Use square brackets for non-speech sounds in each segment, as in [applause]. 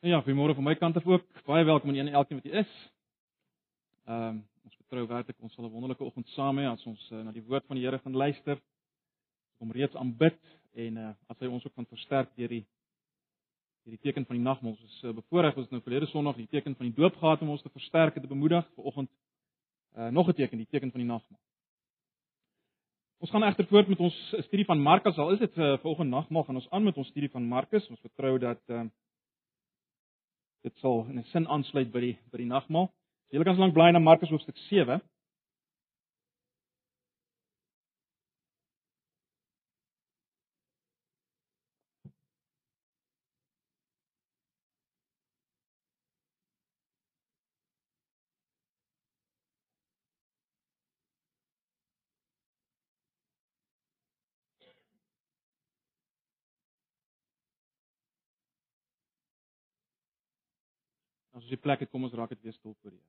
Ja, goeiemôre van my kant af ook. Baie welkom aan een en elkeen wat hier is. Ehm um, ons vertrou werklik ons sal 'n wonderlike oggend saam hê as ons uh, na die woord van die Here gaan luister. Om reeds aanbid en uh, as hy ons ook van versterk deur die deur die teken van die nagmaal. Ons is uh, bevoorreg ons nou verlede Sondag die teken van die doop gehad om ons te versterk en te bemoedig vir oggend. Uh, nog 'n teken, die teken van die nagmaal. Ons gaan egter voort met ons studie van Markus. Al is dit uh, vanoggend nagmaal gaan ons aan met ons studie van Markus. Ons vertrou dat uh, dit sal in 'n sin aansluit by die by die nagmaal. Julle kan slank bly na Markus hoofstuk 7. Ons die plek het, kom ons raak dit weer stil voor U.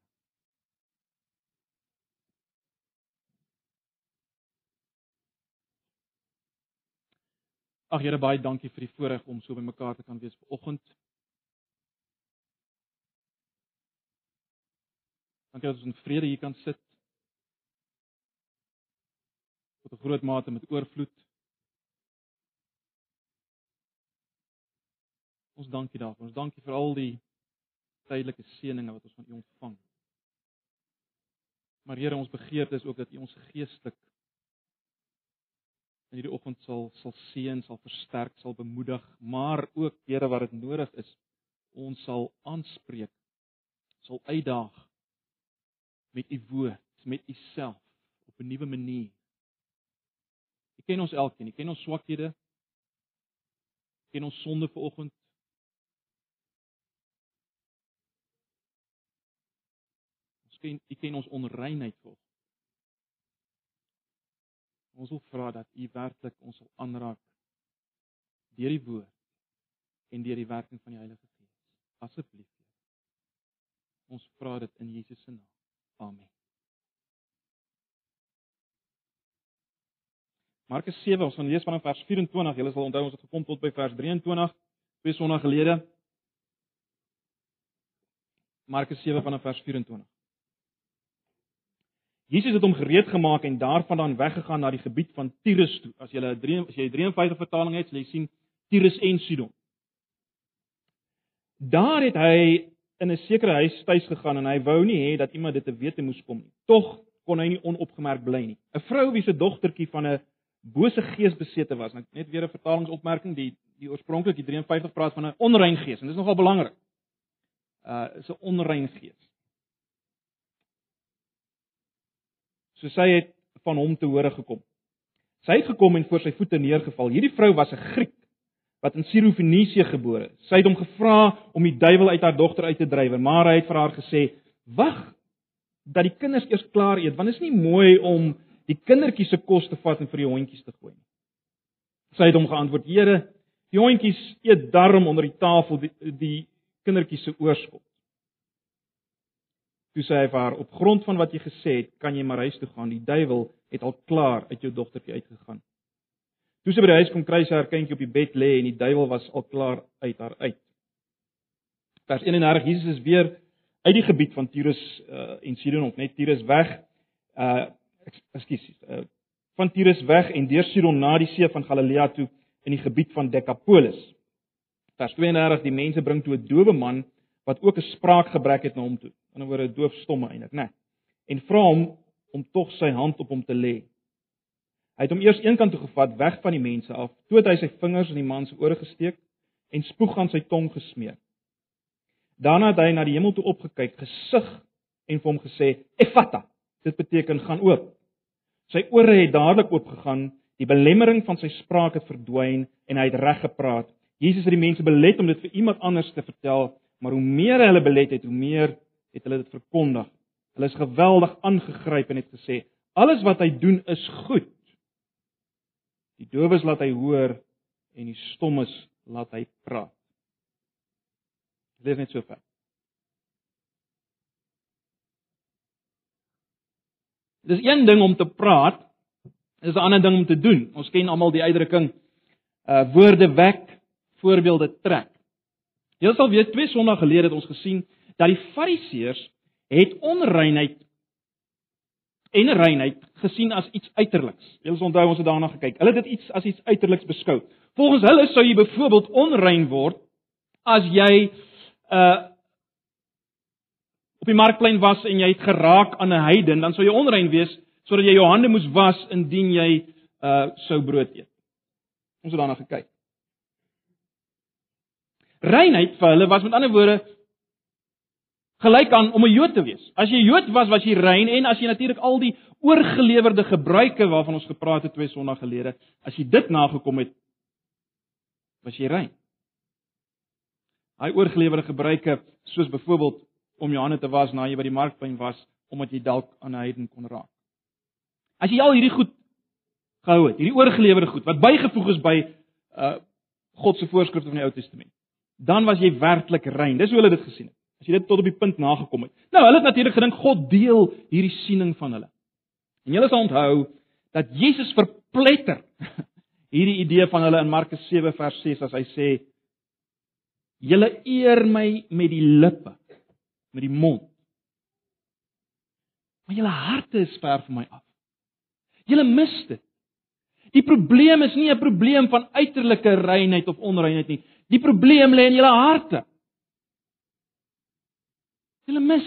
Ag Here, baie dankie vir die voorreg om so by mekaar te kan wees vanoggend. Dankie dat ons in vrede hier kan sit. Tot 'n groot mate met oorvloed. Ons dankie daarvoor. Ons dankie vir al die tydelike seëninge wat ons van U ontvang. Maar Here, ons begeerte is ook dat U ons geestelik in hierdie oggend sal sal seën, sal versterk, sal bemoedig, maar ook Here wat dit nodig is, ons sal aanspreek, sal uitdaag met U woord, met U self op 'n nuwe manier. U ken ons elkeen, U ken ons swakhede, U ken ons sonde vanoggend. Ken u ken ons onreinheid vol. Ons wil vra dat u werklik ons sal aanraak deur die woord en deur die werking van die Heilige Gees. Asseblief. Ons vra dit in Jesus se naam. Amen. Markus 7 ons gaan lees vanaf vers 24. Julle sal onthou ons het gekom tot by vers 23 twee sonna gelede. Markus 7 vanaf vers 24. Jesus het hom gereed gemaak en daarvandaan weggegaan na die gebied van Tyrus toe. As jy 'n as jy 'n 53 vertaling het, sal jy sien Tyrus en Sidon. Daar het hy in 'n sekere huis tuis gegaan en hy wou nie hê dat iemand dit te wete moes kom nie. Tog kon hy nie onopgemerk bly nie. 'n Vrou wie se dogtertjie van 'n bose gees besete was. Net weer 'n vertalingsopmerking, die die oorspronklik die 53 praat van 'n onrein gees en dis nogal belangrik. Uh 'n onrein gees. So sy het van hom te hore gekom. Sy het gekom en voor sy voete neergeval. Hierdie vrou was 'n Griek wat in Sirofenisië gebore is. Sy het hom gevra om die duiwel uit haar dogter uit te dryf, maar hy het vir haar gesê: "Wag dat die kinders eers klaar eet, want dit is nie mooi om die kindertjies se kos te vat en vir die hondjies te gooi nie." Sy het hom geantwoord: "Here, die hondjies eet darm onder die tafel die, die kindertjies se oorskot." Toe sê hy vir haar: "Op grond van wat jy gesê het, kan jy maar huis toe gaan. Die duiwel het al klaar uit jou dogtertjie uitgegaan." Toe sy by die huis kom, kry sy haar kindjie op die bed lê en die duiwel was al klaar uit haar uit. Vers 31: Jesus is weer uit die gebied van Tyrus uh, en Sidon op net Tyrus weg. Uh ekskuus. Uh, van Tyrus weg en deur Sidon na die see van Galilea toe in die gebied van Decapolis. Vers 32: Die mense bring toe 'n dowe man wat ook 'n spraakgebrek het na hom toe in 'n woorde doofstomme eintlik, né? Nee. En vra hom om tog sy hand op hom te lê. Hy het hom eers eenkant toe gevat, weg van die mense af. Toe het hy sy vingers in die man se ore gesteek en spoeg aan sy tong gesmeer. Daarna het hy na die hemel toe opgekyk, gesug en vir hom gesê: "Effata." Dit beteken gaan oop. Sy ore het dadelik oopgegaan, die belemmering van sy spraak het verdwyn en hy het reg gepraat. Jesus het die mense belet om dit vir iemand anders te vertel, maar hoe meer hulle belet het, hoe meer het hulle dit verkondig. Hulle is geweldig aangegryp en het gesê: "Alles wat hy doen is goed." Die dowes laat hy hoor en die stommes laat hy praat. Lees net so ver. Dis een ding om te praat, is 'n ander ding om te doen. Ons ken almal die uitdrukking uh woorde wek, voorbeelde trek. Julle sal weet twee Sondae gelede het ons gesien dat die Fariseërs het onreinheid en reinheid gesien as iets uiterliks. Julle sal onthou ons het daarna gekyk. Hulle het dit iets as iets uiterliks beskou. Volgens hulle sou jy byvoorbeeld onrein word as jy uh op die markplein was en jy het geraak aan 'n heiden, dan sou jy onrein wees sodat jy jou hande moes was indien jy uh sou brood eet. Ons het daarna gekyk. Reinheid vir hulle was met ander woorde gelyk aan om 'n Jood te wees. As jy Jood was, was jy rein en as jy natuurlik al die oorgelewerde gebruike waarvan ons gepraat het twee Sondae gelede, as jy dit nagekom het, was jy rein. Hy oorgelewerde gebruike soos byvoorbeeld om jou hande te was na jy by die markplein was omdat jy dalk aan 'n heiden kon raak. As jy al hierdie goed gehou het, hierdie oorgelewerde goed wat bygevoeg is by uh God se voorskrifte van die Ou Testament, dan was jy werklik rein. Dis hoe hulle dit gesien het. As jy dit tot op die punt nagekom het. Nou, hulle het natuurlik gedink God deel hierdie siening van hulle. En julle sal onthou dat Jesus verpletter [laughs] hierdie idee van hulle in Markus 7 vers 6 as hy sê: "Julle eer my met die lippe, met die mond, maar julle harte is ver van my af. Julle mis dit. Die probleem is nie 'n probleem van uiterlike reinheid of onreinheid nie. Die probleem lê in julle harte. Hulle mis.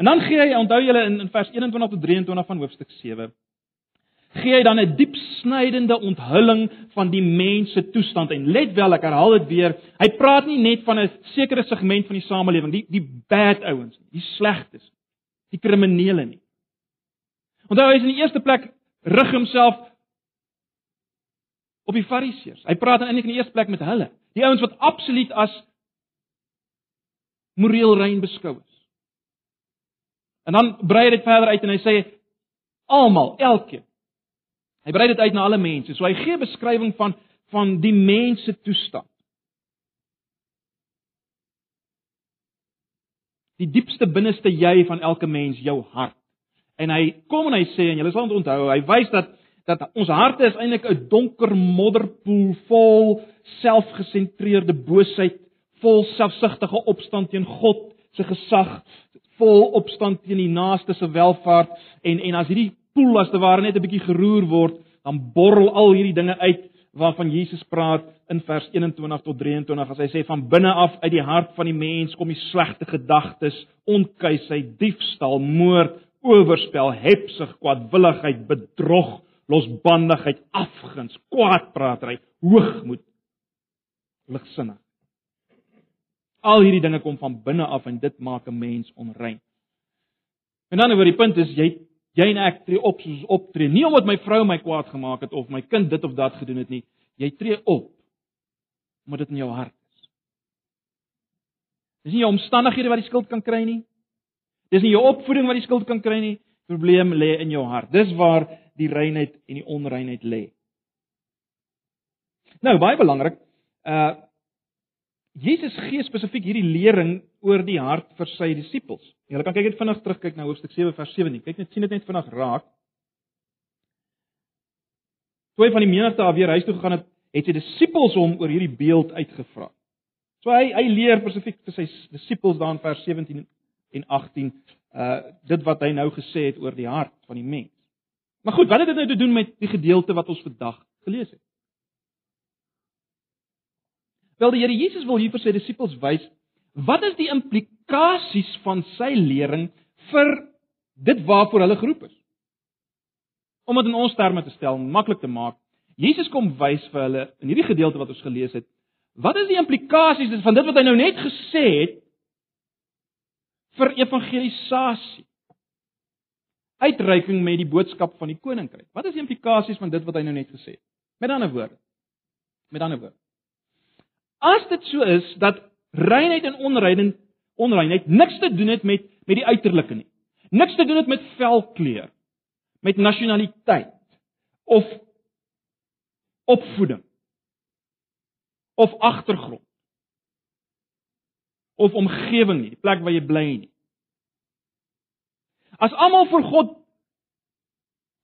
En dan gee hy, onthou julle in, in vers 21 tot 23 van hoofstuk 7, gee hy dan 'n diep snydende onthulling van die mens se toestand en let wel, ek herhaal dit weer, hy praat nie net van 'n sekere segment van die samelewing, die die bad ouens, die slegtes, die kriminele nie. Onthou hy is in die eerste plek rig homself op die fariseërs. Hy praat eintlik in die eerste plek met hulle, die ouens wat absoluut as moreel rein beskou is. En dan brei hy dit verder uit en hy sê almal, elkeen. Hy brei dit uit na alle mense. So hy gee beskrywing van van die mens se toestand. Die diepste binneste jy van elke mens, jou hart. En hy kom en hy sê en julle sal onthou, hy wys dat dat ons harte is eintlik 'n donker modderpoel vol selfgesentreerde boosheid, vol selfsugtige opstand teen God se gesag, vol opstand teen die naaste se welfaart en en as hierdie poel as te ware net 'n bietjie geroer word, dan borrel al hierdie dinge uit waarvan Jesus praat in vers 21 tot 23 as hy sê van binne af uit die hart van die mens kom die slegte gedagtes, onkuisheid, diefstal, moord, oorspel, hebsug, kwaadwilligheid, bedrog, losbandigheid, afguns, kwaadpraatery, hoogmoed, ligsinnig. Al hierdie dinge kom van binne af en dit maak 'n mens onrein. En dan oor die punt is jy jy en ek tree op soos optree, nie omdat my vrou my kwaad gemaak het of my kind dit of dat gedoen het nie. Jy tree op omdat dit in jou hart is. Dis nie jou omstandighede wat die skuld kan kry nie. Dis nie jou opvoeding wat die skuld kan kry nie. Die probleem lê in jou hart. Dis waar die reinheid en die onreinheid lê. Nou baie belangrik, uh Jesus gee spesifiek hierdie lering oor die hart vir sy disippels. Jy kan kyk net vinnig terugkyk na hoofstuk 7 vers 17. Kyk net sien dit net vinnig raak. Hy van die menigte af weer huis toe gegaan het, het sy disippels hom oor hierdie beeld uitgevra. So hy hy leer spesifiek vir sy disippels daar in vers 17 en 18 uh dit wat hy nou gesê het oor die hart van die mens. Maar goed, wat het dit nou te doen met die gedeelte wat ons vandag gelees het? Wel die Here Jesus wil hier vir sy disippels wys wat is die implikasies van sy lering vir dit waarvoor hulle geroep is. Om dit in ons terme te stel, maklik te maak. Jesus kom wys vir hulle in hierdie gedeelte wat ons gelees het, wat is die implikasies van dit wat hy nou net gesê het vir evangelisasie? Uitreiking met die boodskap van die koninkryk. Wat is die implikasies van dit wat hy nou net gesê het? Met ander woorde. Met ander woorde. As dit so is dat reinheid en onreinheid onreinheid niks te doen het met met die uiterlike nie. Niks te doen het met velkleur, met nasionaliteit of opvoeding of agtergrond of omgewing nie, die plek waar jy bly nie. As almal vir God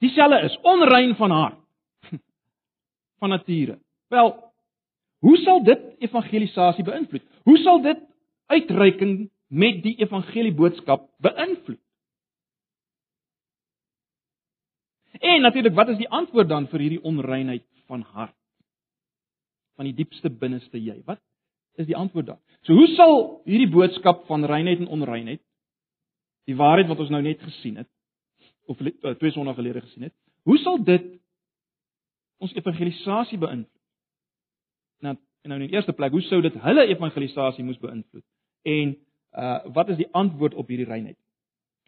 dieselfde is, onrein van hart [laughs] van nature. Wel, Hoe sal dit evangelisasie beïnvloed? Hoe sal dit uitreiking met die evangelie boodskap beïnvloed? En natuurlik, wat is die antwoord dan vir hierdie onreinheid van hart? Van die diepste binneste jy. Wat is die antwoord dan? So hoe sal hierdie boodskap van reinheid en onreinheid die waarheid wat ons nou net gesien het of eh, twee sonder gelede gesien het, hoe sal dit ons evangelisasie beïnvloed? Nou, nou in die eerste plek, hoe sou dit hulle evangelisasie moes beïnvloed? En uh wat is die antwoord op hierdie reinheid?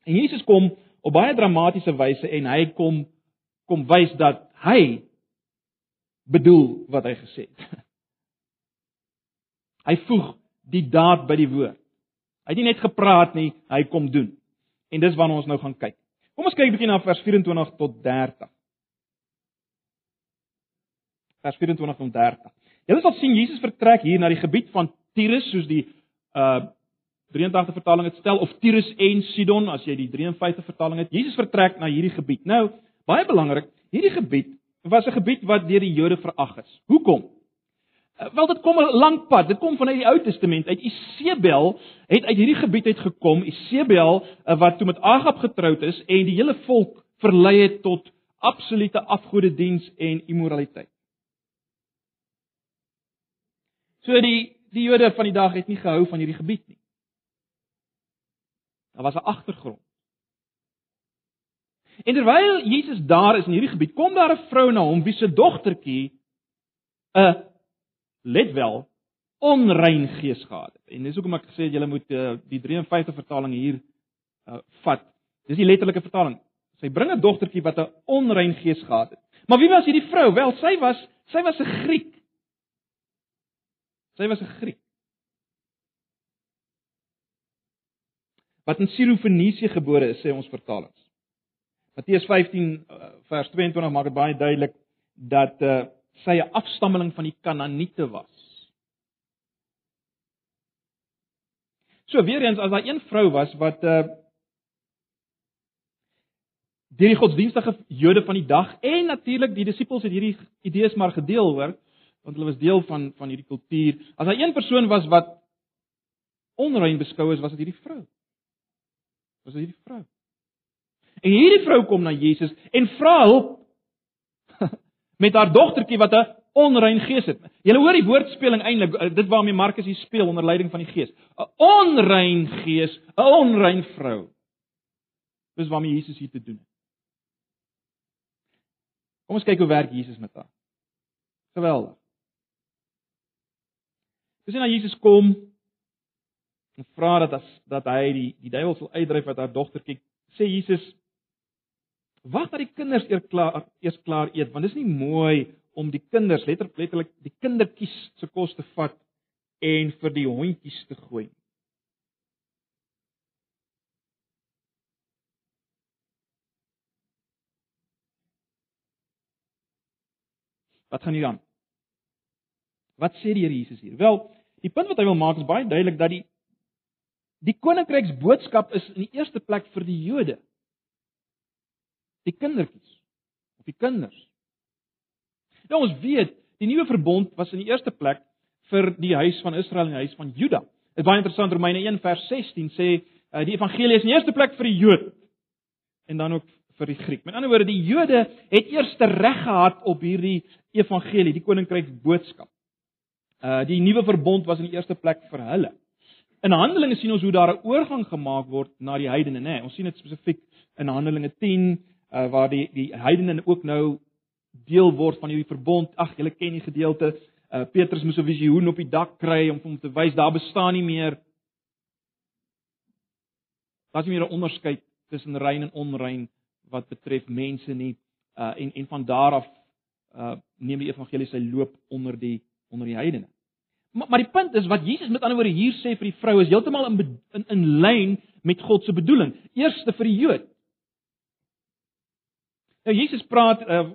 En Jesus kom op baie dramatiese wyse en hy kom kom wys dat hy bedoel wat hy gesê het. [laughs] Hy voeg die daad by die woord. Hy het nie net gepraat nie, hy kom doen. En dis waarna ons nou gaan kyk. Kom ons kyk 'n bietjie na vers 24 tot 30. Vers 24 tot 30. Julle sal sien Jesus vertrek hier na die gebied van Tyrus soos die uh 83 vertaling dit stel of Tyrus en Sidon as jy die 53 vertaling het. Jesus vertrek na hierdie gebied. Nou, baie belangrik, hierdie gebied was 'n gebied wat deur die Jode verag is. Hoekom? Uh, wel dit kom 'n lank pad. Dit kom vanuit die Ou Testament. Uit Isebel het uit hierdie gebied uit gekom. Isebel uh, wat toe met Agab getroud is en die hele volk verlei het tot absolute afgodediens en immoraliteit. So die die Jode van die dag het nie gehou van hierdie gebied nie. Daar was 'n agtergrond. En terwyl Jesus daar is in hierdie gebied, kom daar 'n vrou na hom wie se dogtertjie 'n let wel onrein gees gehad het. En dis hoekom ek gesê het julle moet uh, die 53 vertaling hier uh, vat. Dis die letterlike vertaling. Sy bring 'n dogtertjie wat 'n onrein gees gehad het. Maar wie was hierdie vrou? Wel, sy was sy was 'n Griek. Sy was 'n Griek. wat in Sirofenisië gebore is, sê ons vertalings. Matteus 15 eh, vers 22 maak dit baie duidelik dat uh, sy 'n afstammeling van die Kanaaniete was. So weer eens as daar een vrou was wat uh deur die godsdienstige Jode van die dag en natuurlik die disippels het hierdie idees maar gedeel hoor want hulle was deel van van hierdie kultuur. As daar een persoon was wat onrein beskou is, was dit hierdie vrou was hierdie vrou. En hierdie vrou kom na Jesus en vra hulp met haar dogtertjie wat 'n onrein gees het. Jy hoor die woordspeling eintlik, eh, dit waarmee Markus hier speel onder leiding van die Gees. 'n Onrein gees, 'n onrein vrou. Dis waarmee Jesus hier te doen het. Kom ons kyk hoe werk Jesus met haar. Geweldig. Dis nou Jesus kom en vra dat as dat hy die die duiwel sal uitdryf uit haar dogtertjie sê Jesus wag dat die kinders eers klaar eers klaar eet want dit is nie mooi om die kinders letterlik die kindertjies se kos te vat en vir die hondjies te gooi Wat gaan hier aan? Wat sê die Here Jesus hier? Wel, die punt wat hy wil maak is baie duidelik dat die Die koninkryksboodskap is in die eerste plek vir die Jode. Die kindertjies of die kinders. Nou ons weet, die nuwe verbond was in die eerste plek vir die huis van Israel en die huis van Juda. Dit is baie interessant Romeine 1 vers 16 sê uh, die evangelie is in die eerste plek vir die Jood en dan ook vir die Griek. Met ander woorde, die Jode het eers te reg gehad op hierdie evangelie, die koninkryksboodskap. Uh die nuwe verbond was in die eerste plek vir hulle. In Handelinge sien ons hoe daar 'n oorgang gemaak word na die heidene, nê. Ons sien dit spesifiek in Handelinge 10 uh, waar die die heidene ook nou deel word van hierdie verbond. Ag, julle ken die gedeelte. Uh, Petrus moes 'n visioen op die dak kry om hom te wys daar bestaan nie meer Daar's nie meer 'n onderskeid tussen rein en onrein wat betref mense nie. Uh en en van daar af uh neem die evangelie sy loop onder die onder die heidene. Maar, maar die punt is wat Jesus met ander woorde hier sê vir die vrou is heeltemal in in, in lyn met God se bedoeling. Eerste vir die Jood. Nou Jesus praat uh,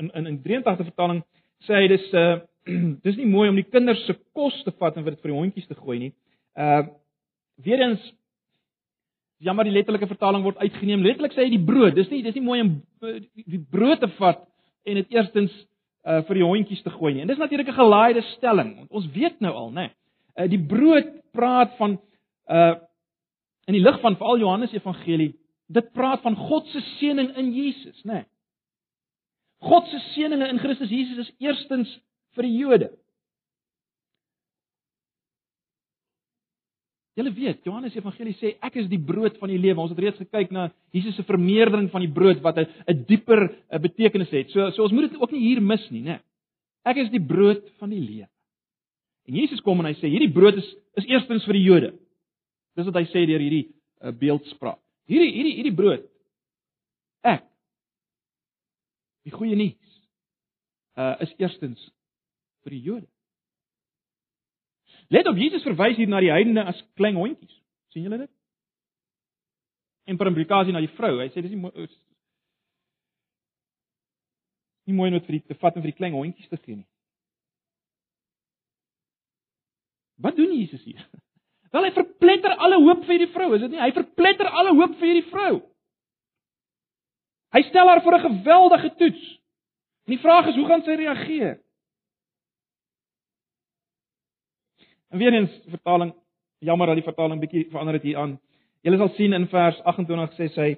in in in 83 vertaling sê hy dis uh [clears throat] dis nie mooi om die kinders se kos te vat en vir dit vir die hondjies te gooi nie. Uh weer eens jammer die letterlike vertaling word uitgeneem. Letterlik sê hy die brood. Dis nie dis nie mooi om die brood te vat en dit eerstens uh vir die hondjies te gooi nie. En dis natuurlik 'n gelaaide stelling, want ons weet nou al, né? Nee, uh die brood praat van uh in die lig van veral Johannes Evangelie, dit praat van God se seëning in Jesus, né? Nee. God se seëninge in Christus Jesus is eerstens vir die Jode. Julle weet, Johannes Evangelie sê ek is die brood van die lewe. Ons het reeds gekyk na Jesus se vermeerdering van die brood wat 'n 'n dieper eh, betekenis het. So so ons moet dit ook nie hier mis nie, né? Ek is die brood van die lewe. En Jesus kom en hy sê hierdie brood is is eerstens vir die Jode. Dis wat hy sê deur hierdie uh, beeldspraak. Hierdie hierdie hierdie brood ek die goeie nuus uh is eerstens vir die Jode. Let op Jesus verwys hier na die heidene as klein hondjies. sien julle dit? En per implikasie na die vrou. Hy sê dis nie mooi nie mooi net vir die te vat en vir die klein hondjies te gee nie. Wat doen Jesus hier? Wel hy verpletter alle hoop vir hierdie vrou, is dit nie? Hy verpletter alle hoop vir hierdie vrou. Hy stel haar voor 'n geweldige toets. En die vraag is, hoe gaan sy reageer? En weer eens vertaling, jammer dat die vertaling bietjie verander het hier aan. Julle sal sien in vers 28 sê sy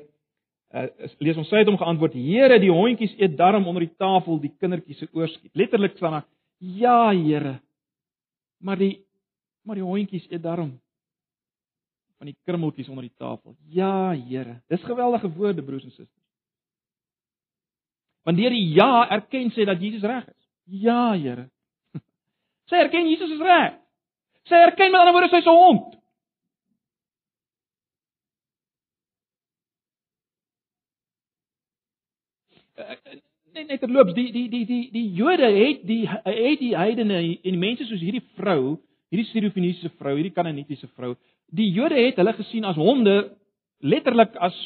uh, lees ons sy het hom geantwoord: "Here, die hondjies eet darm onder die tafel, die kindertjies se oorskiet." Letterlik staan daar: "Ja, Here." Maar die maar die hondjies eet darm van die krummeltjies onder die tafel. Ja, Here. Dis geweldige woorde, broers en susters. Wanneer die ja erken sê dat Jesus reg is. Ja, Here. [laughs] Sy erken Jesus is reg. Sy erken met ander woorde sy's 'n hond. Net net terloops, die die die die die Jode het die het die heidene en die mense soos hierdie vrou, hierdie Sirofenisiese vrou, hierdie Kanaanitiese vrou, die Jode het hulle gesien as honde, letterlik as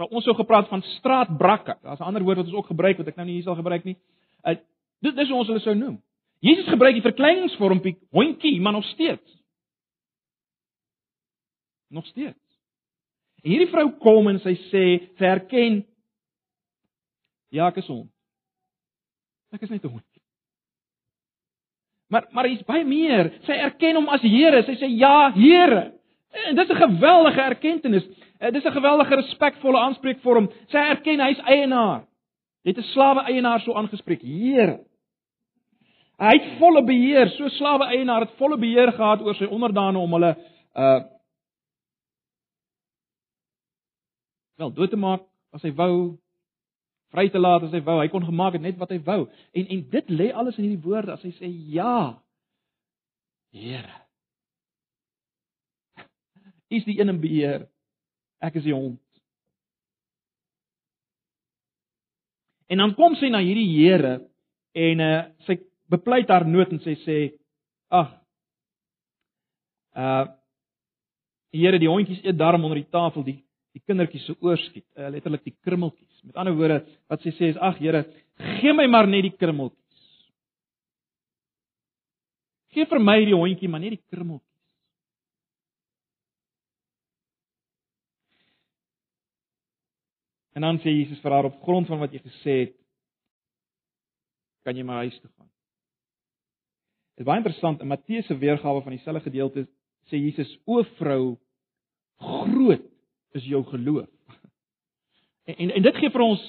wat ons sou gepraat van straatbrakke. Daar's 'n ander woord wat ons ook gebruik wat ek nou nie hier sal gebruik nie. Uh, dit dis hoe ons hulle sou noem. Jesus gebruik die verkleiningsvormpie hondjie, maar nog steeds. Nog steeds. En hierdie vrou kom en sy sê, sy erken ja, ek is hond. Ek is net 'n hond. Maar maar hier's baie meer. Sy erken hom as Here. Sy sê ja, Here. En dit is 'n geweldige erkenning. Dit is 'n geweldige respekvolle aanspreekvorm. Sy erken hy's eienaar. Het 'n slawe eienaar so aangespreek, Here. Hy het volle beheer, so slawe eienaar het volle beheer gehad oor sy onderdane om hulle uh wel dood te maak as hy wou, vry te laat as hy wou. Hy kon gemaak het net wat hy wou. En en dit lê alles in hierdie woorde as hy sê ja. Here. Is die een in beheer. Ek is die hond. En dan kom sy na hierdie Here en uh sy bepleit haar nood en sy sê ag uh Here die hondjies eet darm onder die tafel die die kindertjies se oorskiet uh, letterlik die krummeltjies met ander woorde wat sy sê is ag Here gee my maar net die krummeltjies gee vir my die hondjie maar net die krummeltjies En dan sê Jesus vir haar op grond van wat jy gesê het kan jy maar huis toe gaan. Dit is baie interessant in Matteus se weergawe van dieselfde gedeelte sê Jesus: "O vrou, groot is jou geloof." [laughs] En en, en dit gee vir ons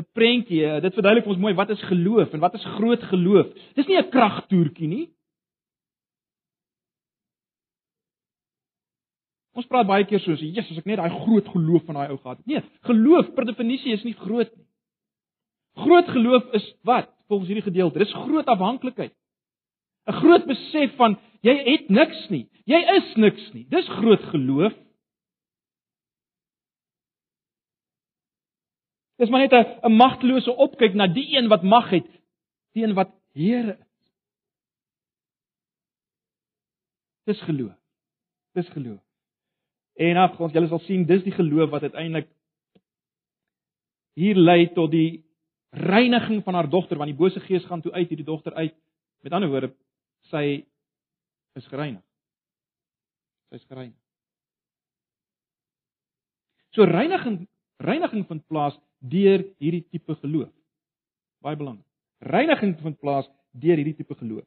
'n prentjie, dit verduidelik vir ons mooi wat is geloof en wat is groot geloof. Dis nie 'n kragtoertjie nie. Ons praat baie keer so, "Jesus, as ek net daai groot geloof van daai ou gehad het." Nee, geloof per definisie is nie groot nie. Groot geloof is wat? Volgens hierdie gedeelte, dis groot afhanklikheid. 'n groot besef van jy het niks nie. Jy is niks nie. Dis groot geloof. Dis maar net 'n magtelose opkyk na die een wat mag het, die een wat Here is. Dis geloof. Dis geloof. En ag, ons julle sal sien, dis die geloof wat uiteindelik hier lei tot die reiniging van haar dogter, want die bose gees gaan toe uit hierdie dogter uit. Met ander woorde, sy is gereinig. Sy is gereinig. So reiniging reiniging vind plaas deur hierdie tipe geloof. Baie belangrik. Reiniging vind plaas deur hierdie tipe geloof.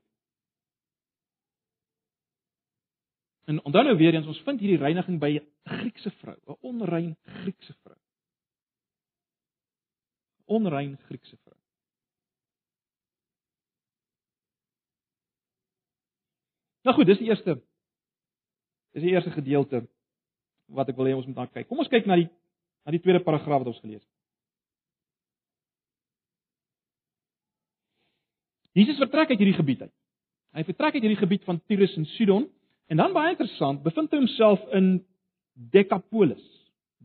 En onthou nou weer eens, ons vind hierdie reiniging by 'n Griekse vrou, 'n onrein Griekse vrou. Onrein Griekse vrou. Nou goed, dis die eerste dis die eerste gedeelte wat ek wil hê ons moet na kyk. Kom ons kyk na die na die tweede paragraaf wat ons gelees het. Jesus vertrek uit hierdie gebied uit. Hy vertrek uit hierdie gebied van Tyrus en Sidon en dan baie interessant, bevind hy homself in Decapolis.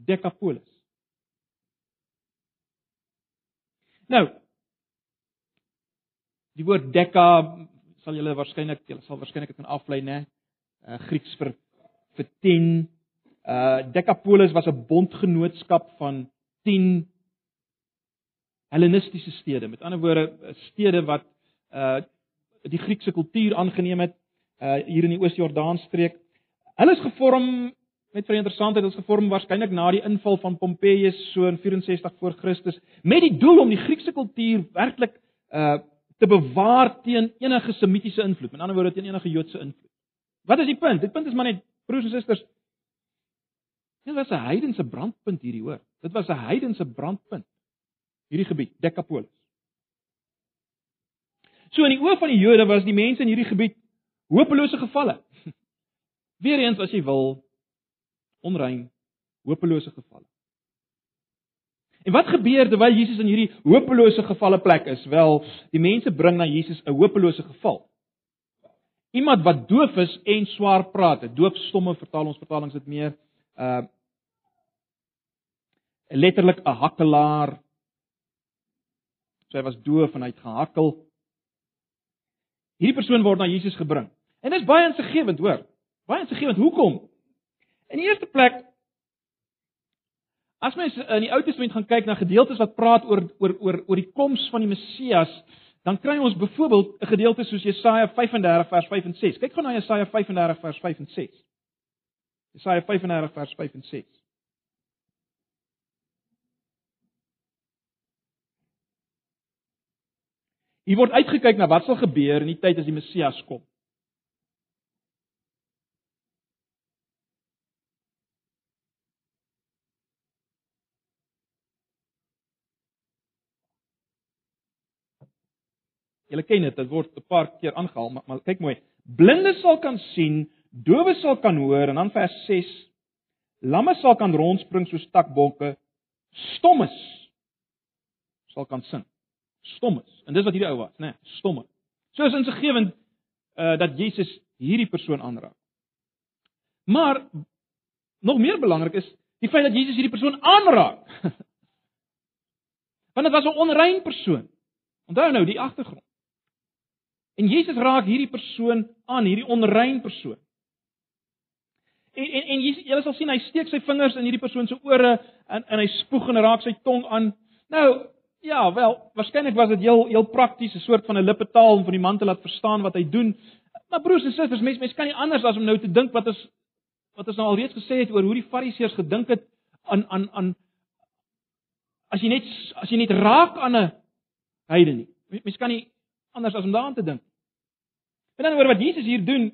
Decapolis. Nou die woord Deca sal julle waarskynlik julle sal waarskynlik dit kan aflei nê. Uh, Grieks vir vir 10. Uh Decapolis was 'n bondgenootskap van 10 Hellenistiese stede. Met ander woorde, stede wat uh die Griekse kultuur aangeneem het uh hier in die Oos-Jordaan streek. Hulle is gevorm met vir interessantheid, hulle is gevorm waarskynlik na die inval van Pompeius so in 64 voor Christus met die doel om die Griekse kultuur werklik uh te bewaar teen enige semitiese invloed. Met ander woorde teen enige Joodse invloed. Wat is die punt? Dit punt is maar net broers en susters. Dit was 'n heidense brandpunt hierdie hoor. Dit was 'n heidense brandpunt. Hierdie gebied, Decapolis. So in die oë van die Jode was die mense in hierdie gebied hopelose gevalle. [laughs] Weereens as jy wil onrein, hopelose gevalle. En wat gebeur terwyl Jesus in hierdie hopelose gevalle plek is? Wel, die mense bring na Jesus 'n hopelose geval. Iemand wat doof is en swaar praat. Doofstomme vertaal ons vertalings dit meer uh letterlik 'n hakkelaar. Sy was doof en hy het gehakkel. Hierdie persoon word na Jesus gebring. En dit is baie insiggewend, hoor. Baie insiggewend. Hoekom? In die eerste plek As mens in die Ou Testament gaan kyk na gedeeltes wat praat oor oor oor oor die koms van die Messias, dan kry ons byvoorbeeld 'n gedeelte soos Jesaja 35 vers 5 en 6. Kyk gou na Jesaja 35 vers 5 en 6. Jesaja 35 vers 5 en 6. Hier word uitgekyk na wat sal gebeur in die tyd as die Messias kom. Julle ken dit, dit word 'n paar keer aangehaal, maar, maar kyk mooi. Blindes sal kan sien, dowes sal kan hoor en dan vers 6. Lamme sal kan rondspring soos takbokke, stommes sal kan sing. Stommes. En dis wat hierdie ou was, né? Nee, stomme. So is insiggewend uh dat Jesus hierdie persoon aanraak. Maar nog meer belangrik is die feit dat Jesus hierdie persoon aanraak. [laughs] Want dit was 'n onrein persoon. Onthou nou die agtergrond. En Jesus raak hierdie persoon aan, hierdie onrein persoon. En en en Jesus, jy sal sien hy steek sy vingers in hierdie persoon se ore en en hy spoeg en raak sy tong aan. Nou, ja, wel, waarskynlik was dit heel heel prakties, 'n soort van 'n lippetaal om vir die man te laat verstaan wat hy doen. Maar broers en susters, mense mense kan nie anders as om nou te dink wat is wat ons nou alreeds gesê het oor hoe die Fariseërs gedink het aan aan aan as jy net as jy net raak aan 'n heidene nie. Mense kan nie anders as om daaraan te dink. En dan oor wat Jesus hier doen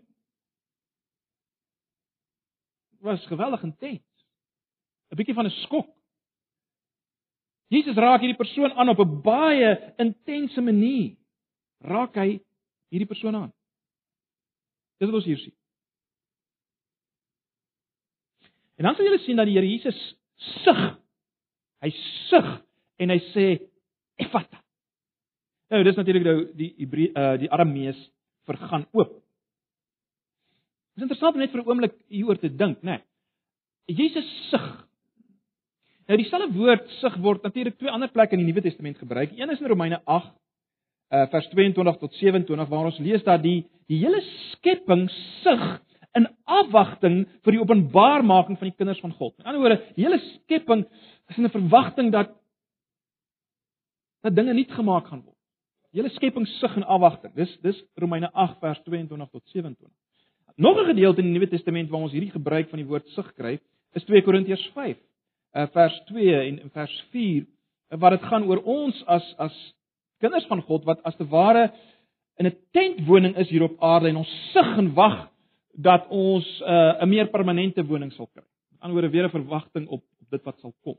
was geweldig intens. 'n Bietjie van 'n skok. Jesus raak hierdie persoon aan op 'n baie intense manier. Raak hy hierdie persoon aan. Dis wat ons hier sien. En dan sal julle sien dat die Here Jesus sug. Hy sug en hy sê Efata. Nou, dis natuurlik nou die Hebreë uh die Aramees vergaan oop. Dit is interessant net vir 'n oomblik hieroor te dink, né? Nee. Jesus sug. Nou dieselfde woord sug word natuurlik twee ander plekke in die Nuwe Testament gebruik. Een is in Romeine 8 uh vers 22 tot 27 waar ons lees dat die die hele skepping sug in afwagting vir die openbarmaking van die kinders van God. In ander woorde, die hele skepping is in 'n verwagting dat dat dinge nuut gemaak gaan word hele skepping sug in afwagting. Dis dis Romeine 8 vers 22 tot 27. Nog 'n gedeelte in die Nuwe Testament waar ons hierdie gebruik van die woord sug kry, is 2 Korintiërs 5 uh, vers 2 en vers 4 uh, wat dit gaan oor ons as as kinders van God wat as te ware in 'n tentwoning is hier op aarde en ons sug en wag dat ons uh, 'n meer permanente woning sal kry. Met ander woorde weer 'n verwagting op, op dit wat sal kom.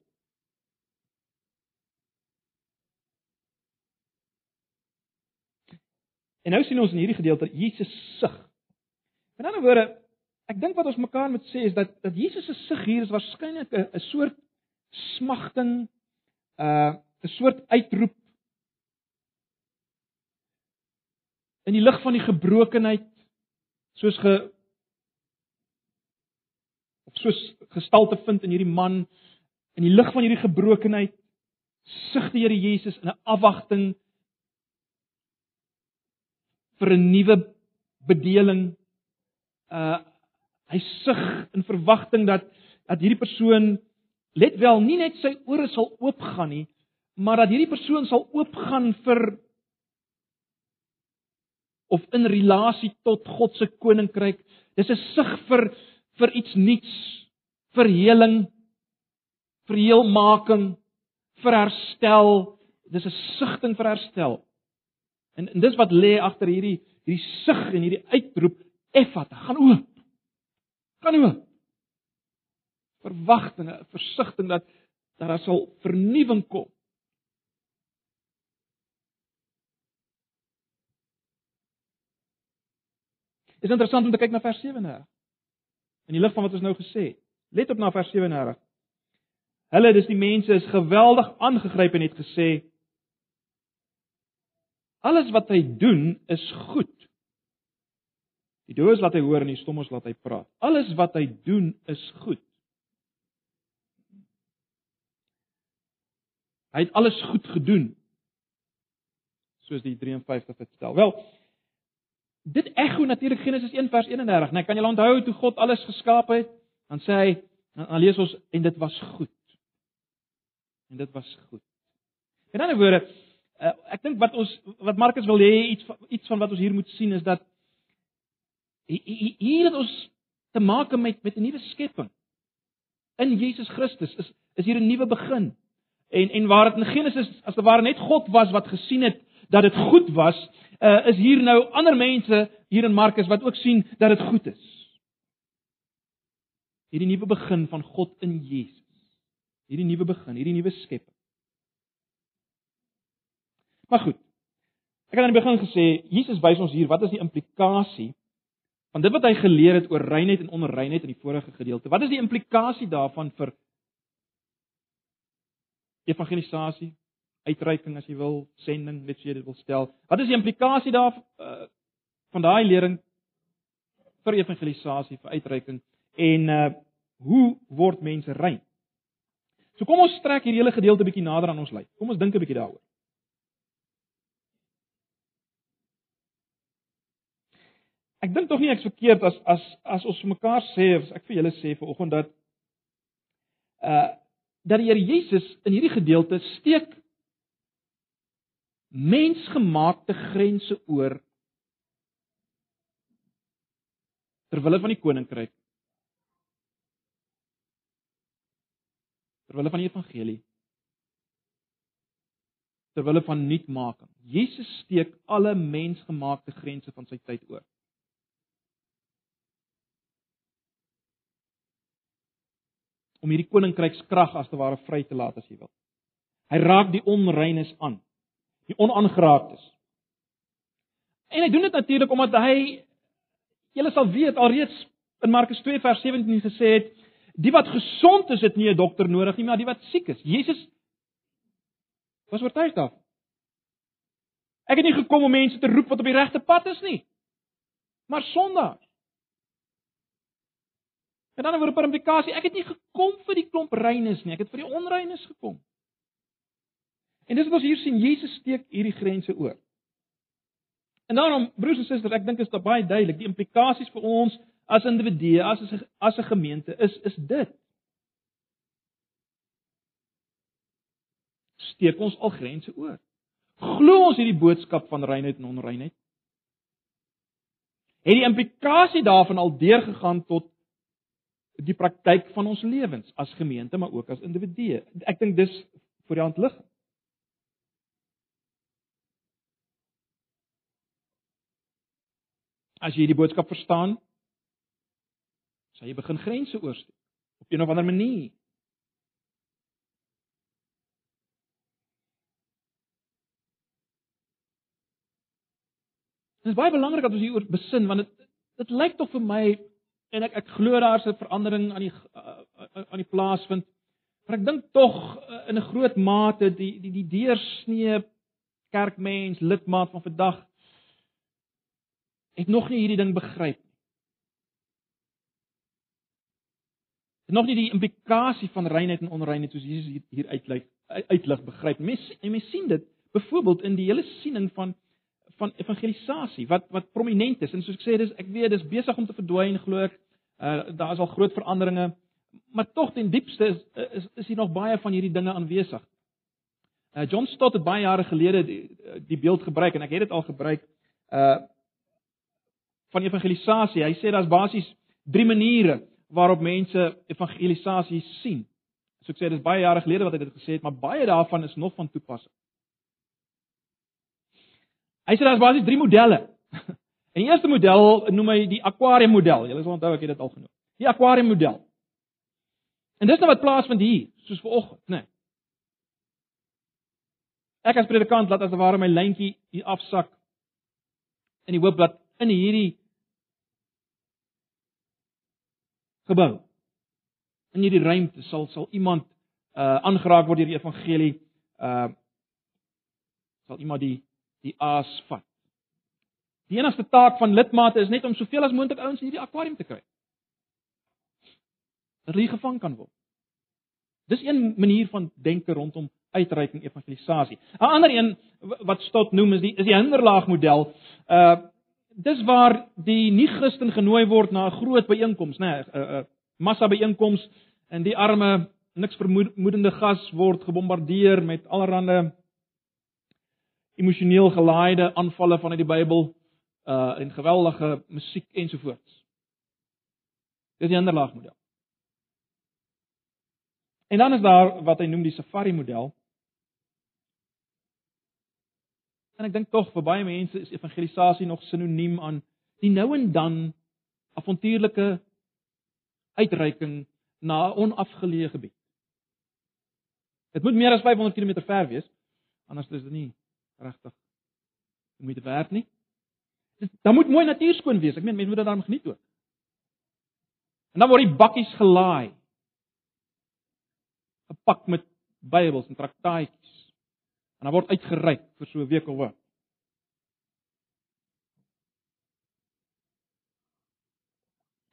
En nou sien ons in hierdie gedeelte Jesus sug. Met ander woorde, ek dink wat ons mekaar moet sê is dat dat Jesus se sug hier is waarskynlik 'n soort smagting, uh 'n soort uitroep in die lig van die gebrokenheid soos ge of soos gestalte vind in hierdie man in die lig van hierdie gebrokenheid sug die Here Jesus in 'n afwagting vir 'n nuwe bedeling. Uh hy sug in verwagting dat dat hierdie persoon let wel nie net sy ore sal oopgaan nie, maar dat hierdie persoon sal oopgaan vir of in relasie tot God se koninkryk. Dis 'n sug vir vir iets nuuts, vir heling, vir heelmaking, vir herstel. Dis 'n sugting vir herstel. En, en dis wat lê agter hierdie hierdie sug en hierdie uitroep Effata, gaan oop. Gaan oop. Verwagtinge, versigtiging dat dat daar sal vernuwing kom. Is interessant om te kyk na vers 37. In die lig van wat ons nou gesê het. Let op na vers 37. Hulle, dis die mense is geweldig aangegryp en het gesê Alles wat hy doen is goed. Die dooes laat hy hoor en die stommes laat hy praat. Alles wat hy doen is goed. Hy het alles goed gedoen. Soos die 53 dit stel. Wel, dit ekho natuurlik Genesis 1 vers 31, né? Kan jy onthou toe God alles geskaap het? Dan sê hy, dan lees ons en dit was goed. En dit was goed. In ander woorde, uh, ek dink wat ons wat Markus wil hê iets iets van wat ons hier moet sien is dat hier het ons te maak met met 'n nuwe skepping. In Jesus Christus is is hier 'n nuwe begin. En en waar dit in Genesis as te ware net God was wat gesien het dat dit goed was, uh, is hier nou ander mense hier in Markus wat ook sien dat dit goed is. Hierdie nuwe begin van God in Jesus. Hierdie nuwe begin, hierdie nuwe skepping. Maar goed. Ek het aan die begin gesê Jesus wys ons hier wat is die implikasie van dit wat hy geleer het oor reinheid en onreinheid in die vorige gedeelte. Wat is die implikasie daarvan vir evangelisasie, uitreiking as jy wil, sending, net so jy dit wil stel. Wat is die implikasie daar uh, van daai lering vir evangelisasie, vir uitreiking en uh hoe word mense rein? So kom ons trek hierdie hele gedeelte bietjie nader aan ons lyf. Kom ons dink 'n bietjie daaroor. Ek dink tog nie ek's verkeerd as as as ons mekaar sê of ek vir julle sê vanoggend dat uh dat die Here Jesus in hierdie gedeelte steek mensgemaakte grense oor ter wille van die koninkryk. Ter wille van die evangelie. Ter wille van nuutmaking. Jesus steek alle mensgemaakte grense van sy tyd oor om hierdie koninkrykskrag as te ware vry te laat as jy wil. Hy raak die onreines aan, die onaangeraaktes. En hy doen dit natuurlik omdat hy julle sal weet alreeds in Markus 2 vers 17 gesê het, die wat gesond is het nie 'n dokter nodig nie, maar die wat siek is. Jesus was oortuig daarvan. Ek het nie gekom om mense te roep wat op die regte pad is nie, maar sondaars. En dan 'n woord per implikasie, ek het nie gekom vir die klomp reines nie, ek het vir die onreines gekom. En dis wat ons hier sien, Jesus steek hierdie grense oor. En daarom, broers en susters, ek dink dit is baie duidelik, die implikasies vir ons as individue, as as 'n gemeente is is dit. Steek ons al grense oor. Glo ons hierdie boodskap van reinheid en onreinheid? Het die implikasie daarvan al deurgegaan tot die praktyk van ons lewens as gemeente, maar ook as individue. Ek dink dis vir die hand lig. As jy hierdie boodskap verstaan, sal jy begin grense oorskry op 'n of ander manier. Dit is baie belangrik dat ons hieroor besin want dit dit lyk tog vir my en ek ek glo daar's 'n verandering aan die aan die plaas vind. Maar ek dink tog uh, in 'n groot mate die die die deursnee kerkmens, lidmaat van vandag het nog nie hierdie ding begryp nie. Het nog nie die implikasie van reinheid en onreinheid soos Jesus hier, uitlig uitlig begryp. Mense mense sien dit byvoorbeeld in die hele siening van van evangelisasie wat wat prominent is en soos ek sê dis ek weet dis besig om te verdwyn glo ek. Uh daar is al groot veranderinge, maar tog ten diepste is is is hier nog baie van hierdie dinge aanwesig. Uh John Stott het baie jare gelede die, die beeld gebruik en ek het dit al gebruik uh van evangelisasie. Hy sê daar's basies drie maniere waarop mense evangelisasie sien. So ek sê dis baie jare gelede wat hy dit gesê het, maar baie daarvan is nog van toepassing. Hy sê daar's basies drie modelle. [laughs] En die eerste model noem hy die aquarium model. Julle sal onthou ek het dit al genoem. Die aquarium model. En dis nou wat plaasvind hier, soos vanoggend, né? Nee. Ek as predikant laat as ware my lyntjie hier afsak in die hoop dat in hierdie gebou in hierdie ruimte sal sal iemand uh aangeraak word deur die evangelie uh sal iemand die die aas vat. Die enigste taak van lidmate is net om soveel as moontlik ouens in hierdie akwarium te kry. Dat hulle gevang kan word. Dis een manier van denke rondom uitreiking evangelisasie. 'n Ander een wat stot noem is die is die hinderlaag model. Uh dis waar die nie-Christen genooi word na 'n groot byeenkoms, nê, nee, 'n uh, uh, massa byeenkoms en die arme niks vermoedende gas word gebombardeer met allerlei emosioneel gelaaide aanvalle vanuit die Bybel uh en geweldige musiek ensovoorts. Dis die ander laag model. En dan is daar wat hy noem die safari model. En ek dink tog vir baie mense is evangelisasie nog sinoniem aan die nou en dan avontuurlike uitreiking na 'n onafgeleë gebied. Dit moet meer as 500 km ver wees, anders is dit nie regtig moeite werd nie. Dan moet mooi natuurskoon wees. Ek meen mense moet dit daarom geniet ook. En dan word die bakkies gelaai. Gepak met Bybels en traktaatjies. En dan word uitgereik vir so 'n week of wat.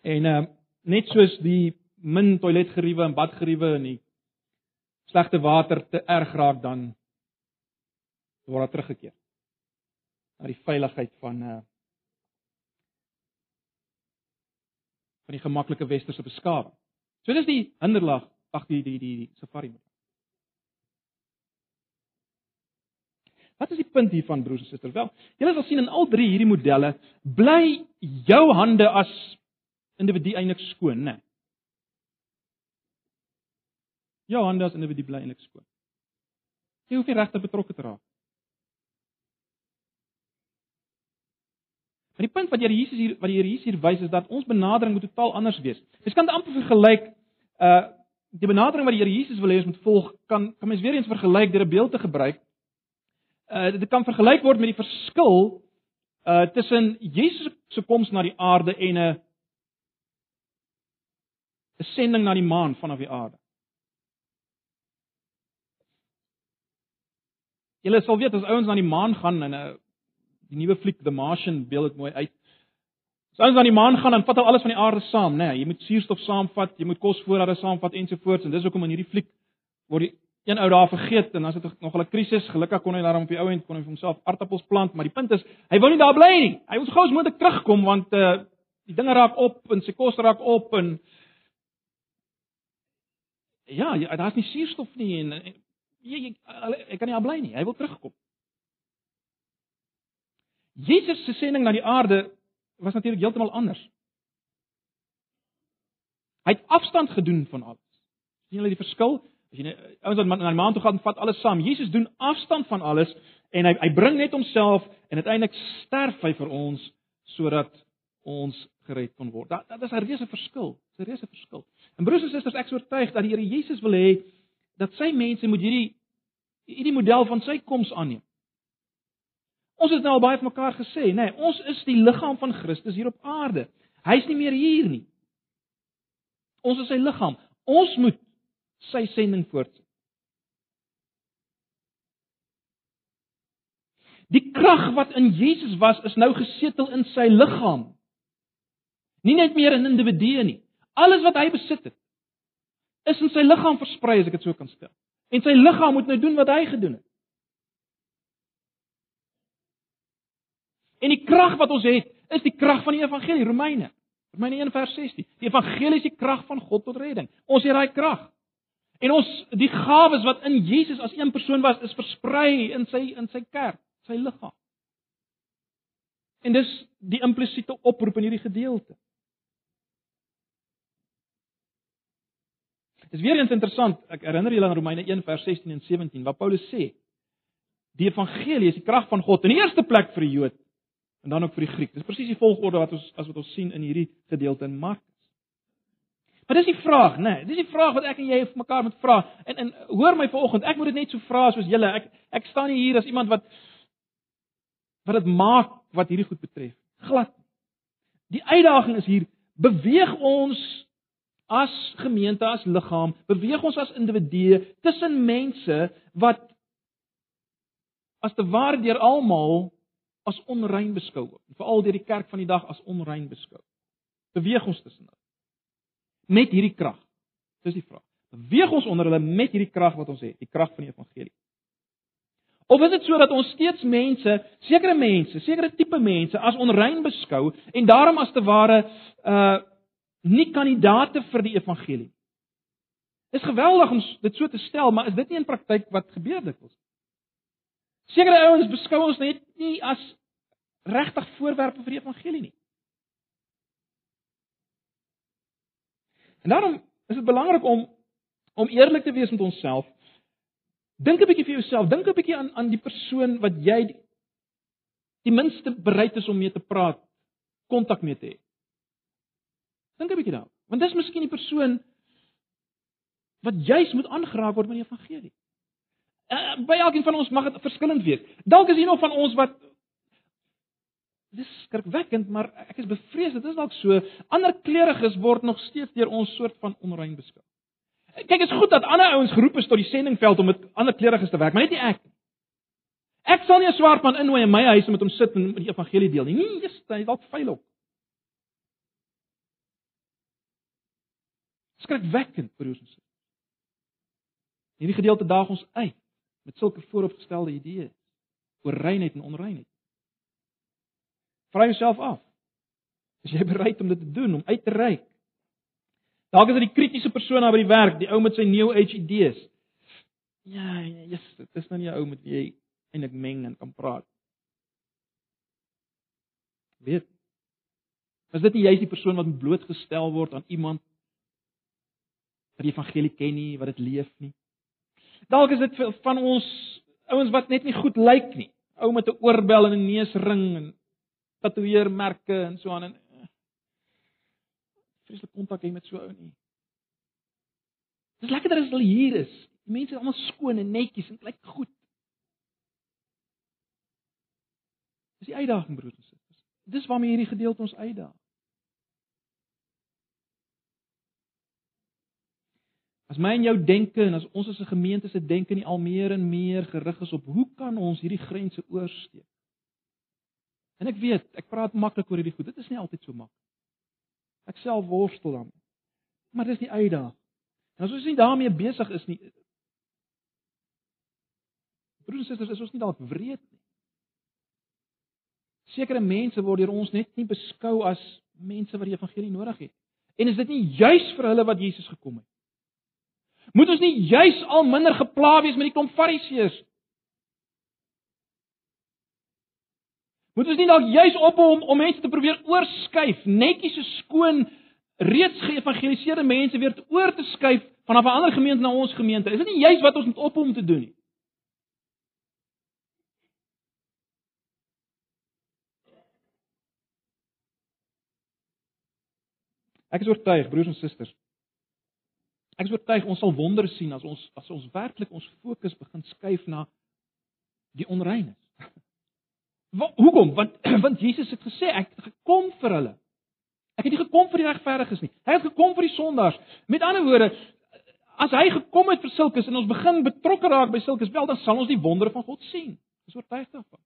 En uh, net soos die min toiletgeriewe en badgeriewe en die slegte water te erg raak dan word daar teruggekeer na die veiligheid van uh van die gemaklike westerse beskawing. So dis die hinderlaag ag die die die, die safari model. Wat is die punt hiervan broers en susters? Wel, julle sal sien in al drie hierdie modelle bly jou hande as individu eintlik skoon, né? Jou hande as individu bly eintlik skoon. Jy hoef nie regtig betrokke te raak Maar die punt wat Here Jesus hier wat Here Jesus hier wys is dat ons benadering moet totaal anders wees. Jy kan amper vergelyk uh die benadering wat die Here Jesus wil hê ons moet volg kan kan mens weer eens vergelyk deur 'n beeld te gebruik. Uh dit kan vergelyk word met die verskil uh tussen Jesus se koms na die aarde en 'n 'n sending na die maan vanaf die aarde. Julle sal weet as ouens na die maan gaan en 'n uh, die nuwe fliek The Martian beeld dit mooi uit. As ons aan die maan gaan, dan vat hulle alles van die aarde saam, né? Nee, jy moet suurstof saamvat, jy moet kosvoorrade saamvat ensovoorts en dis hoekom in hierdie fliek word die een ou daar vergeet en dan is dit nog 'n krisis. Gelukkig kon hy daarom op die ou end kon hy vir homself aardappels plant, maar die punt is, hy wou nie daar bly nie. Hy moes gou as moontlik terugkom want uh die dinge raak op en sy kos raak op en ja, daar's nie suurstof nie en jy jy hy kan nie daar bly nie. Hy wil terugkom. Jesus se sending na die aarde was natuurlik heeltemal anders. Hy het afstand gedoen van alles. sien julle die verskil? As jy ouens wat na die maan toe gaan, vat alles saam. Jesus doen afstand van alles en hy hy bring net homself en uiteindelik sterf hy vir ons sodat ons gered kon word. Dat dit is 'n reuse verskil. Dis 'n reuse verskil. En broers en susters, ek is oortuig dat die Here Jesus wil hê dat sy mense moet hierdie hierdie model van sy koms aanneem. Ons het nou al baie vir mekaar gesê, nê, nee, ons is die liggaam van Christus hier op aarde. Hy's nie meer hier nie. Ons is sy liggaam. Ons moet sy sending voortsit. Die krag wat in Jesus was, is nou gesetel in sy liggaam. Nie net meer in individue nie. Alles wat hy besit het, is in sy liggaam versprei, as ek dit so kan stel. En sy liggaam moet nou doen wat hy gedoen het. En die krag wat ons het, is die krag van die evangelie, Romeine. Romeine 1 vers 16. Die evangelie is die krag van God tot redding. Ons het daai krag. En ons die gawes wat in Jesus as een persoon was, is versprei in sy in sy kerk, sy liggaam. En dis die implisiete oproep in hierdie gedeelte. Dis weer eens interessant. Ek herinner julle aan Romeine 1 vers 16 en 17 waar Paulus sê: Die evangelie is die krag van God in die eerste plek vir die Jood en dan ook vir die Griek. Dis presies die volgorde wat ons as wat ons sien in hierdie gedeelte in Markus. Maar dis die vraag, né? Nee, dis die vraag wat ek en jy vir mekaar moet vra. En en hoor my vanoggend, ek moet dit net so vra soos julle. Ek ek staan nie hier as iemand wat wat dit maak wat hierdie goed betref. Glad. Die uitdaging is hier, beweeg ons as gemeente as liggaam, beweeg ons as individue tussen mense wat as te ware deur almal as onrein beskou word, veral deur die kerk van die dag as onrein beskou. Beweeg ons tussen hulle met hierdie krag. Dis die vraag. Beweeg ons onder hulle met hierdie krag wat ons het, die krag van die evangelie. Of is dit so dat ons steeds mense, sekere mense, sekere tipe mense as onrein beskou en daarom as te ware uh nie kandidate vir die evangelie. Dit is geweldig om dit so te stel, maar is dit nie in praktyk wat gebeur dikwels? Sekere ouens beskou ons net nie as regtig voorwerpe vir die evangelie nie. En daarom is dit belangrik om om eerlik te wees met onsself. Dink 'n bietjie vir jouself, dink 'n bietjie aan aan die persoon wat jy die, die minste bereid is om mee te praat, kontak mee te hê. Dink 'n bietjie daaroor. Want dis miskien die persoon wat juis moet aangeraak word met die evangelie. Uh, by elkeen van ons mag dit verskillend wees. Dalk is hier nog van ons wat dis skrikwekkend, maar ek is bevrees dit is dalk so ander kleuriges word nog steeds deur ons soort van onrein beskou. Kyk, is goed dat ander ouens geroep is tot die sendingveld om met ander kleuriges te werk, maar net nie ek nie. Ek sal nie 'n swart man innooi in my huis om met hom sit en die evangelie deel nie. Nee, dis dalk veilig. skrikwekkend vir ons. Hierdie gedeelte daag ons uit met sulke vooropgestelde idees oor reinheid en onreinheid. Vra jouself af. Is jy bereid om dit te doen, om uit te reik? Dalk is dit die kritiese persoon by die werk, die ou met sy new age idees. Ja, ja, dit is nou nie 'n ou met wie jy eintlik meng en kan praat. Weet. Is dit nie jy is die persoon wat blootgestel word aan iemand wat die evangelie ken nie, wat dit leef nie. Dalk is dit van ons ouens wat net nie goed lyk nie. Ou met 'n oorbel en 'n neusring en tatoeëermerke en so aan en eh, vreeslik kontak hê met so ou nie. Dis lekker dat hulle hier is. Die mense is almal skoon en netjies en lyk goed. Dis die uitdaging broers en susters. Dis waarmee hierdie gedeelte ons uitdaag. As my en jou denke en as ons as 'n gemeente se denke nie al meer en meer gerig is op hoe kan ons hierdie grense oorskry? En ek weet, ek praat maklik oor hierdie goed. Dit is nie altyd so maklik. Ek self worstel daarmee. Maar dis die uitdaging. En as ons nie daarmee besig is nie, broers en susters, is ons nie dalk wreed nie. Sekere mense word deur ons net nie beskou as mense wat die evangelie nodig het. En is dit nie juis vir hulle wat Jesus gekom het? Moet ons nie juis al minder gepla wees met die klomp fariseërs? Moet ons nie dalk juis op hom om mense te probeer oorskuif, netjies so skoon reeds geëvangeliseerde mense weer te oor te skuif vanaf 'n ander gemeente na ons gemeente? Is dit nie juis wat ons moet op hom te doen nie? Ek is oortuig, broers en susters. Ek is oortuig ons sal wonder sien as ons as ons werklik ons fokus begin skuif na die onreines. [laughs] Hoekom? Want [clears throat] want Jesus het gesê ek het gekom vir hulle. Ek het nie gekom vir die regverdiges nie. Hy het gekom vir die sondaars. Met ander woorde, as hy gekom het vir sulkes en ons begin betrokke raak by sulkes, wel dan sal ons die wondere van God sien. Dis oortuig daarvan.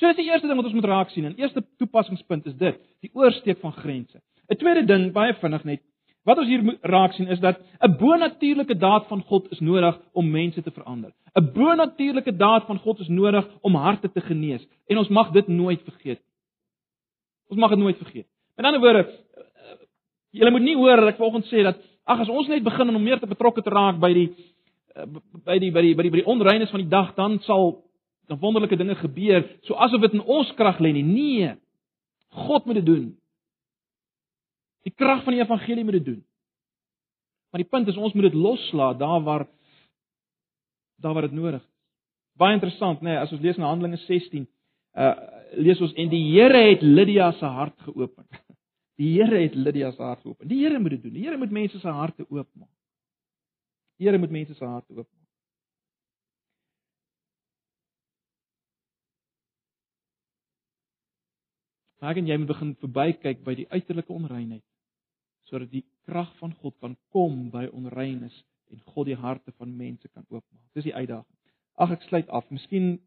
So dis die eerste ding wat ons moet raak sien. En eerste toepassingspunt is dit, die oorsteek van grense. 'n Tweede ding, baie vinnig net, wat ons hier raak sien is dat 'n bonatuurlike daad van God is nodig om mense te verander. 'n Bonatuurlike daad van God is nodig om harte te genees en ons mag dit nooit vergeet. Ons mag dit nooit vergeet. Met ander woorde, jy moet nie hoor dat ek vanoggend sê dat ag as ons net begin om meer te betrokke te raak by die by die by die by die, die onreines van die dag dan sal dan wonderlike dinge gebeur, so asof dit in ons krag lê nie. Nee. God moet dit doen. Die krag van die evangelie moet dit doen. Maar die punt is ons moet dit loslaat daar waar daar waar dit nodig is. Baie interessant, nê, nee, as ons lees in Handelinge 16, uh lees ons en die Here het Lydia se hart geopen. [laughs] Die Here het Lydia se hart geopen. Die Here moet dit doen. Die Here moet mense se harte oopmaak. Die Here moet mense se harte oopmaak. Ek en jy moet begin verbykyk by die uiterlike onreinheid sodat die krag van God kan kom by onreines en God die harte van mense kan oopmaak. Dis die uitdaging. Ag ek sluit af. Miskien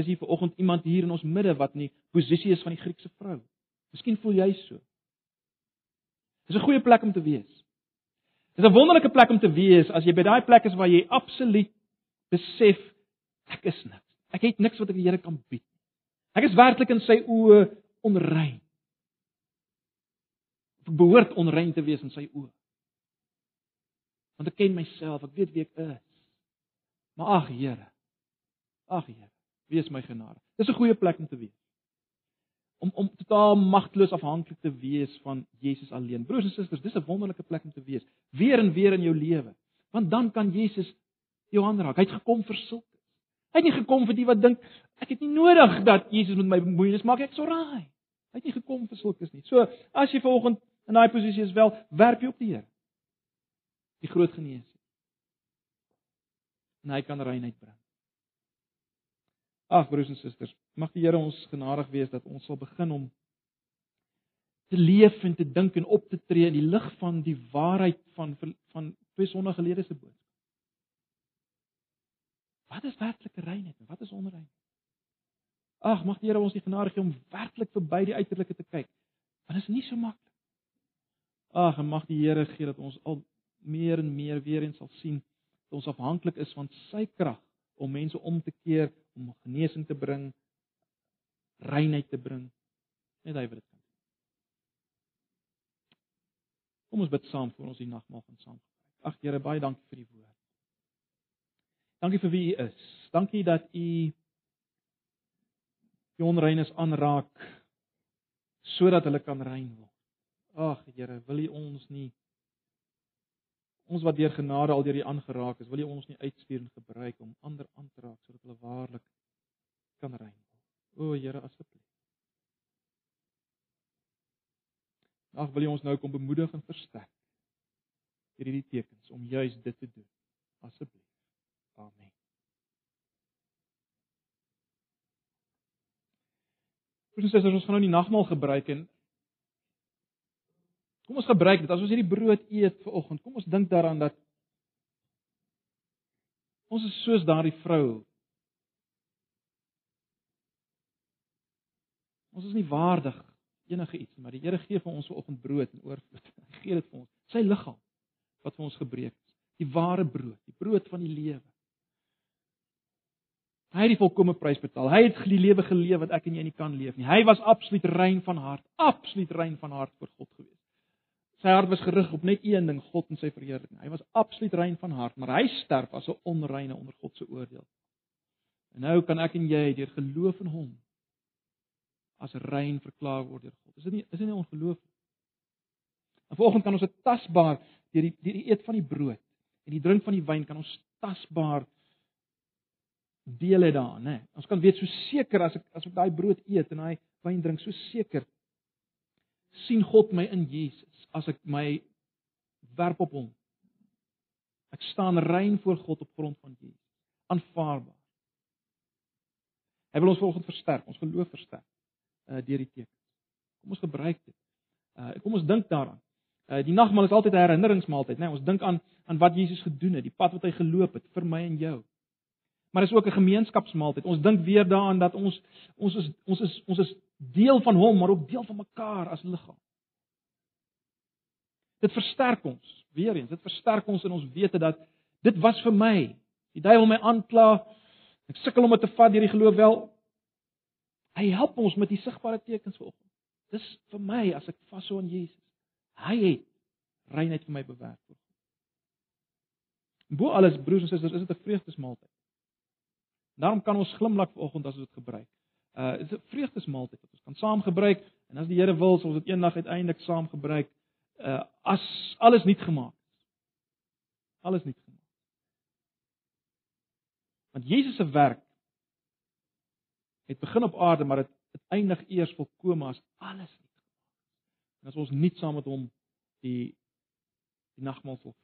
is hier vanoggend iemand hier in ons midde wat in die posisie is van die Griekse vrou. Miskien voel jy so. Dis 'n goeie plek om te wees. Dis 'n wonderlike plek om te wees as jy by daai plek is waar jy absoluut besef ek is niks. Ek het niks wat ek die Here kan bied. Ek is werklik in sy oë onrein. Ek behoort onrein te wees in sy oë. Want ek ken myself, ek weet wie ek is. Maar ag Here. Ag Here, wees my genadig. Dis 'n goeie plek om te wees. Om om totaal magteloos afhanklik te wees van Jesus alleen. Broers en susters, dis 'n wonderlike plek om te wees. Weer en weer in jou lewe. Want dan kan Jesus jou aanraak. Hy het gekom vir sulke. Hy het nie gekom vir die wat dink ek het nie nodig dat Jesus met my bemoeienis maak ek so raai. Hy het nie gekom vir sulkes nie. So, as jy vanoggend in daai posisie is, wel, werp jy op die Here. Die groot geneesheer. En hy kan reinheid bring. Ag broers en susters, mag die Here ons genadig wees dat ons sal begin om te leef en te dink en op te tree in die lig van die waarheid van van twee sondige gelede se boodskap. Wat is werklike reinheid en wat is onreinheid? Ag, mag die Here ons die genade gee om werklik verby die uiterlike te kyk. Want dit is nie so maklik. Ag, en mag die Here gee dat ons al meer en meer weer eens sal sien dat ons afhanklik is van sy krag om mense om te keer, om genesing te bring, reinheid te bring. Net hy wat dit kan. Kom ons bid saam voor ons die nagmaal van saam. Ag Here, baie dankie vir die woord. Dankie vir wie U is. Dankie dat U die onreines aanraak sodat hulle kan rein word. Ag Here, wil U ons nie ons wat deur genade al deur U aangeraak is, wil U ons nie uitstuur en gebruik om ander aan te raak sodat hulle waarlik kan rein word. O Here, asseblief. Ag, wil U ons nou kom bemoedig en versterk deur hierdie tekens om juis dit te doen. Asseblief. Amen. Ons sê ons gaan nou die nagmaal gebruik en kom ons gebruik dit as ons hierdie brood eet vir oggend. Kom ons dink daaraan dat ons is soos daardie vrou. Ons is nie waardig enige iets maar die Here gee vir ons vanoggend brood en oorvloed. [laughs] Hy gee dit vir ons, sy liggaam wat vir ons gebreek is, die ware brood, die brood van die lewe. Hy het die volkomme prys betaal. Hy het die lewe geleef wat ek en jy nie kan leef nie. Hy was absoluut rein van hart, absoluut rein van hart voor God gewees. Sy hart was gerig op net een ding, God en sy verheerliking. Hy was absoluut rein van hart, maar hy sterf as 'n onreine onder God se oordeel. En nou kan ek en jy deur geloof in hom as rein verklaar word deur God. Is dit nie is dit nie ongelooflik? En vanoggend kan ons dit tasbaar deur die deur die eet van die brood en die drink van die wyn kan ons tasbaar deel het daarin, né? Ons kan weet so seker as ek as ek daai brood eet en daai wyn drink, so seker sien God my in Jesus as ek my werp op hom. Ek staan rein voor God op grond van Jesus. Aanvaarbaar. Hy wil ons volgens versterk, ons geloof versterk uh deur die tekens. Kom ons gebruik dit. Uh kom ons dink daaraan. Uh die nagmaal is altyd 'n herinneringsmaaltyd, né? Nee, ons dink aan aan wat Jesus gedoen het, die pad wat hy geloop het vir my en jou. Maar dit is ook 'n gemeenskapsmaaltyd. Ons dink weer daaraan dat ons ons is ons is ons is deel van hom, maar ook deel van mekaar as liggaam. Dit versterk ons. Weer eens, dit versterk ons in ons wete dat dit was vir my. Die duiwel my aankla, Ek sukkel om dit te vat deur die geloof wel. Hy help ons met die sigbare tekens vanoggend. Dis vir my as ek vashou aan Jesus. Hy het reinheid vir my bewerk. Bo alles broers en susters, is dit 'n vreugdesmaaltyd. Daarom kan ons glimlag vanoggend as ons dit gebruik. Uh is 'n vreugdesmaaltyd wat ons kan saam gebruik en as die Here wil, sal ons dit eendag uiteindelik saam gebruik uh as alles nuut gemaak is. Alles nuut gemaak. Want Jesus se werk het begin op aarde, maar dit het eindig eers volkome as alles nie gemaak is. En as ons nie saam met hom die die nagmaal vier.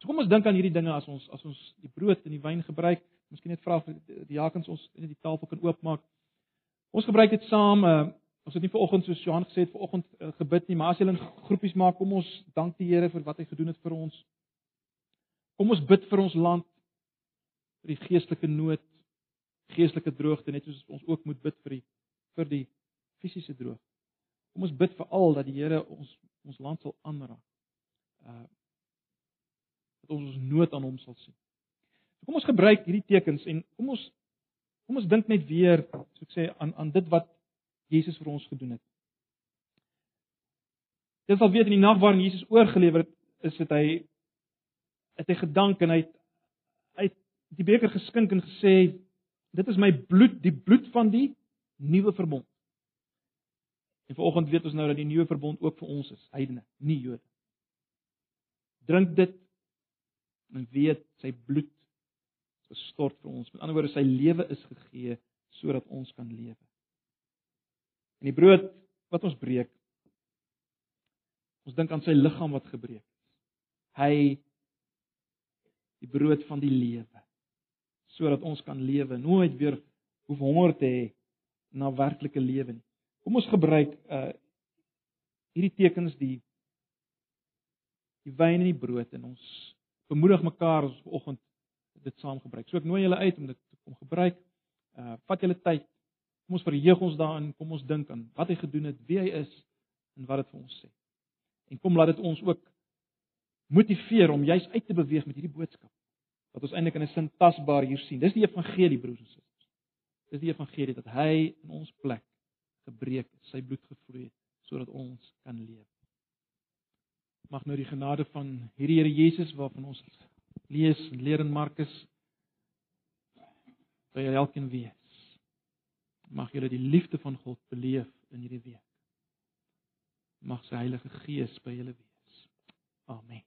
So kom ons dink aan hierdie dinge as ons as ons die brood en die wyn gebruik. Miskien net vra vir die jakens ons in die tafel kan oopmaak. Ons gebruik dit saam. Uh, ons het nie ver oggend soos Johan gesê het ver oggend uh, gebid nie, maar as julle in groepies maak, kom ons dank die Here vir wat hy gedoen het vir ons. Kom ons bid vir ons land vir die geestelike nood, geestelike droogte net soos ons ook moet bid vir die vir die fisiese droogte. Kom ons bid vir al dat die Here ons ons land sal aanraak. Uh dat ons nood aan hom sal sien. So kom ons gebruik hierdie tekens en kom ons kom ons dink net weer, so ek sê aan aan dit wat Jesus vir ons gedoen het. Dit sal weet in die nag waarin Jesus oorgelewer het, is dit hy het hy gedank en hy het die beker geskink en gesê dit is my bloed, die bloed van die nuwe verbond. En vanoggend weet ons nou dat die nuwe verbond ook vir ons is, heidene, nie Jode. Drink dit en weet sy bloed gestort vir ons. Met ander woorde, sy lewe is gegee sodat ons kan lewe. En die brood wat ons breek, ons dink aan sy liggaam wat gebreek is. Hy die brood van die lewe sodat ons kan lewe, nooit weer hoef honger te hê na werklike lewe nie. Kom ons gebruik uh hierdie tekens die die wyn en die brood en ons bemoedig mekaar ons vanoggend dit saam gebruik. So ek nooi julle uit om dit te kom gebruik. Uh vat julle tyd. Kom ons verheug ons daarin, kom ons dink aan wat hy gedoen het, wie hy is en wat dit vir ons sê. En kom laat dit ons ook motiveer om juis uit te beweeg met hierdie boodskap wat ons eintlik in 'n sin tasbaar hier sien. Dis die evangelie broers en susters. Dis die evangelie dat hy in ons plek gebreek het, sy bloed gevloei het sodat ons kan leef. Mag nou die genade van hierdie Here Jesus waarvan ons lees en leer in Markus by elkeen wees. Mag julle die liefde van God beleef in hierdie week. Mag sy Heilige Gees by julle wees. Amen.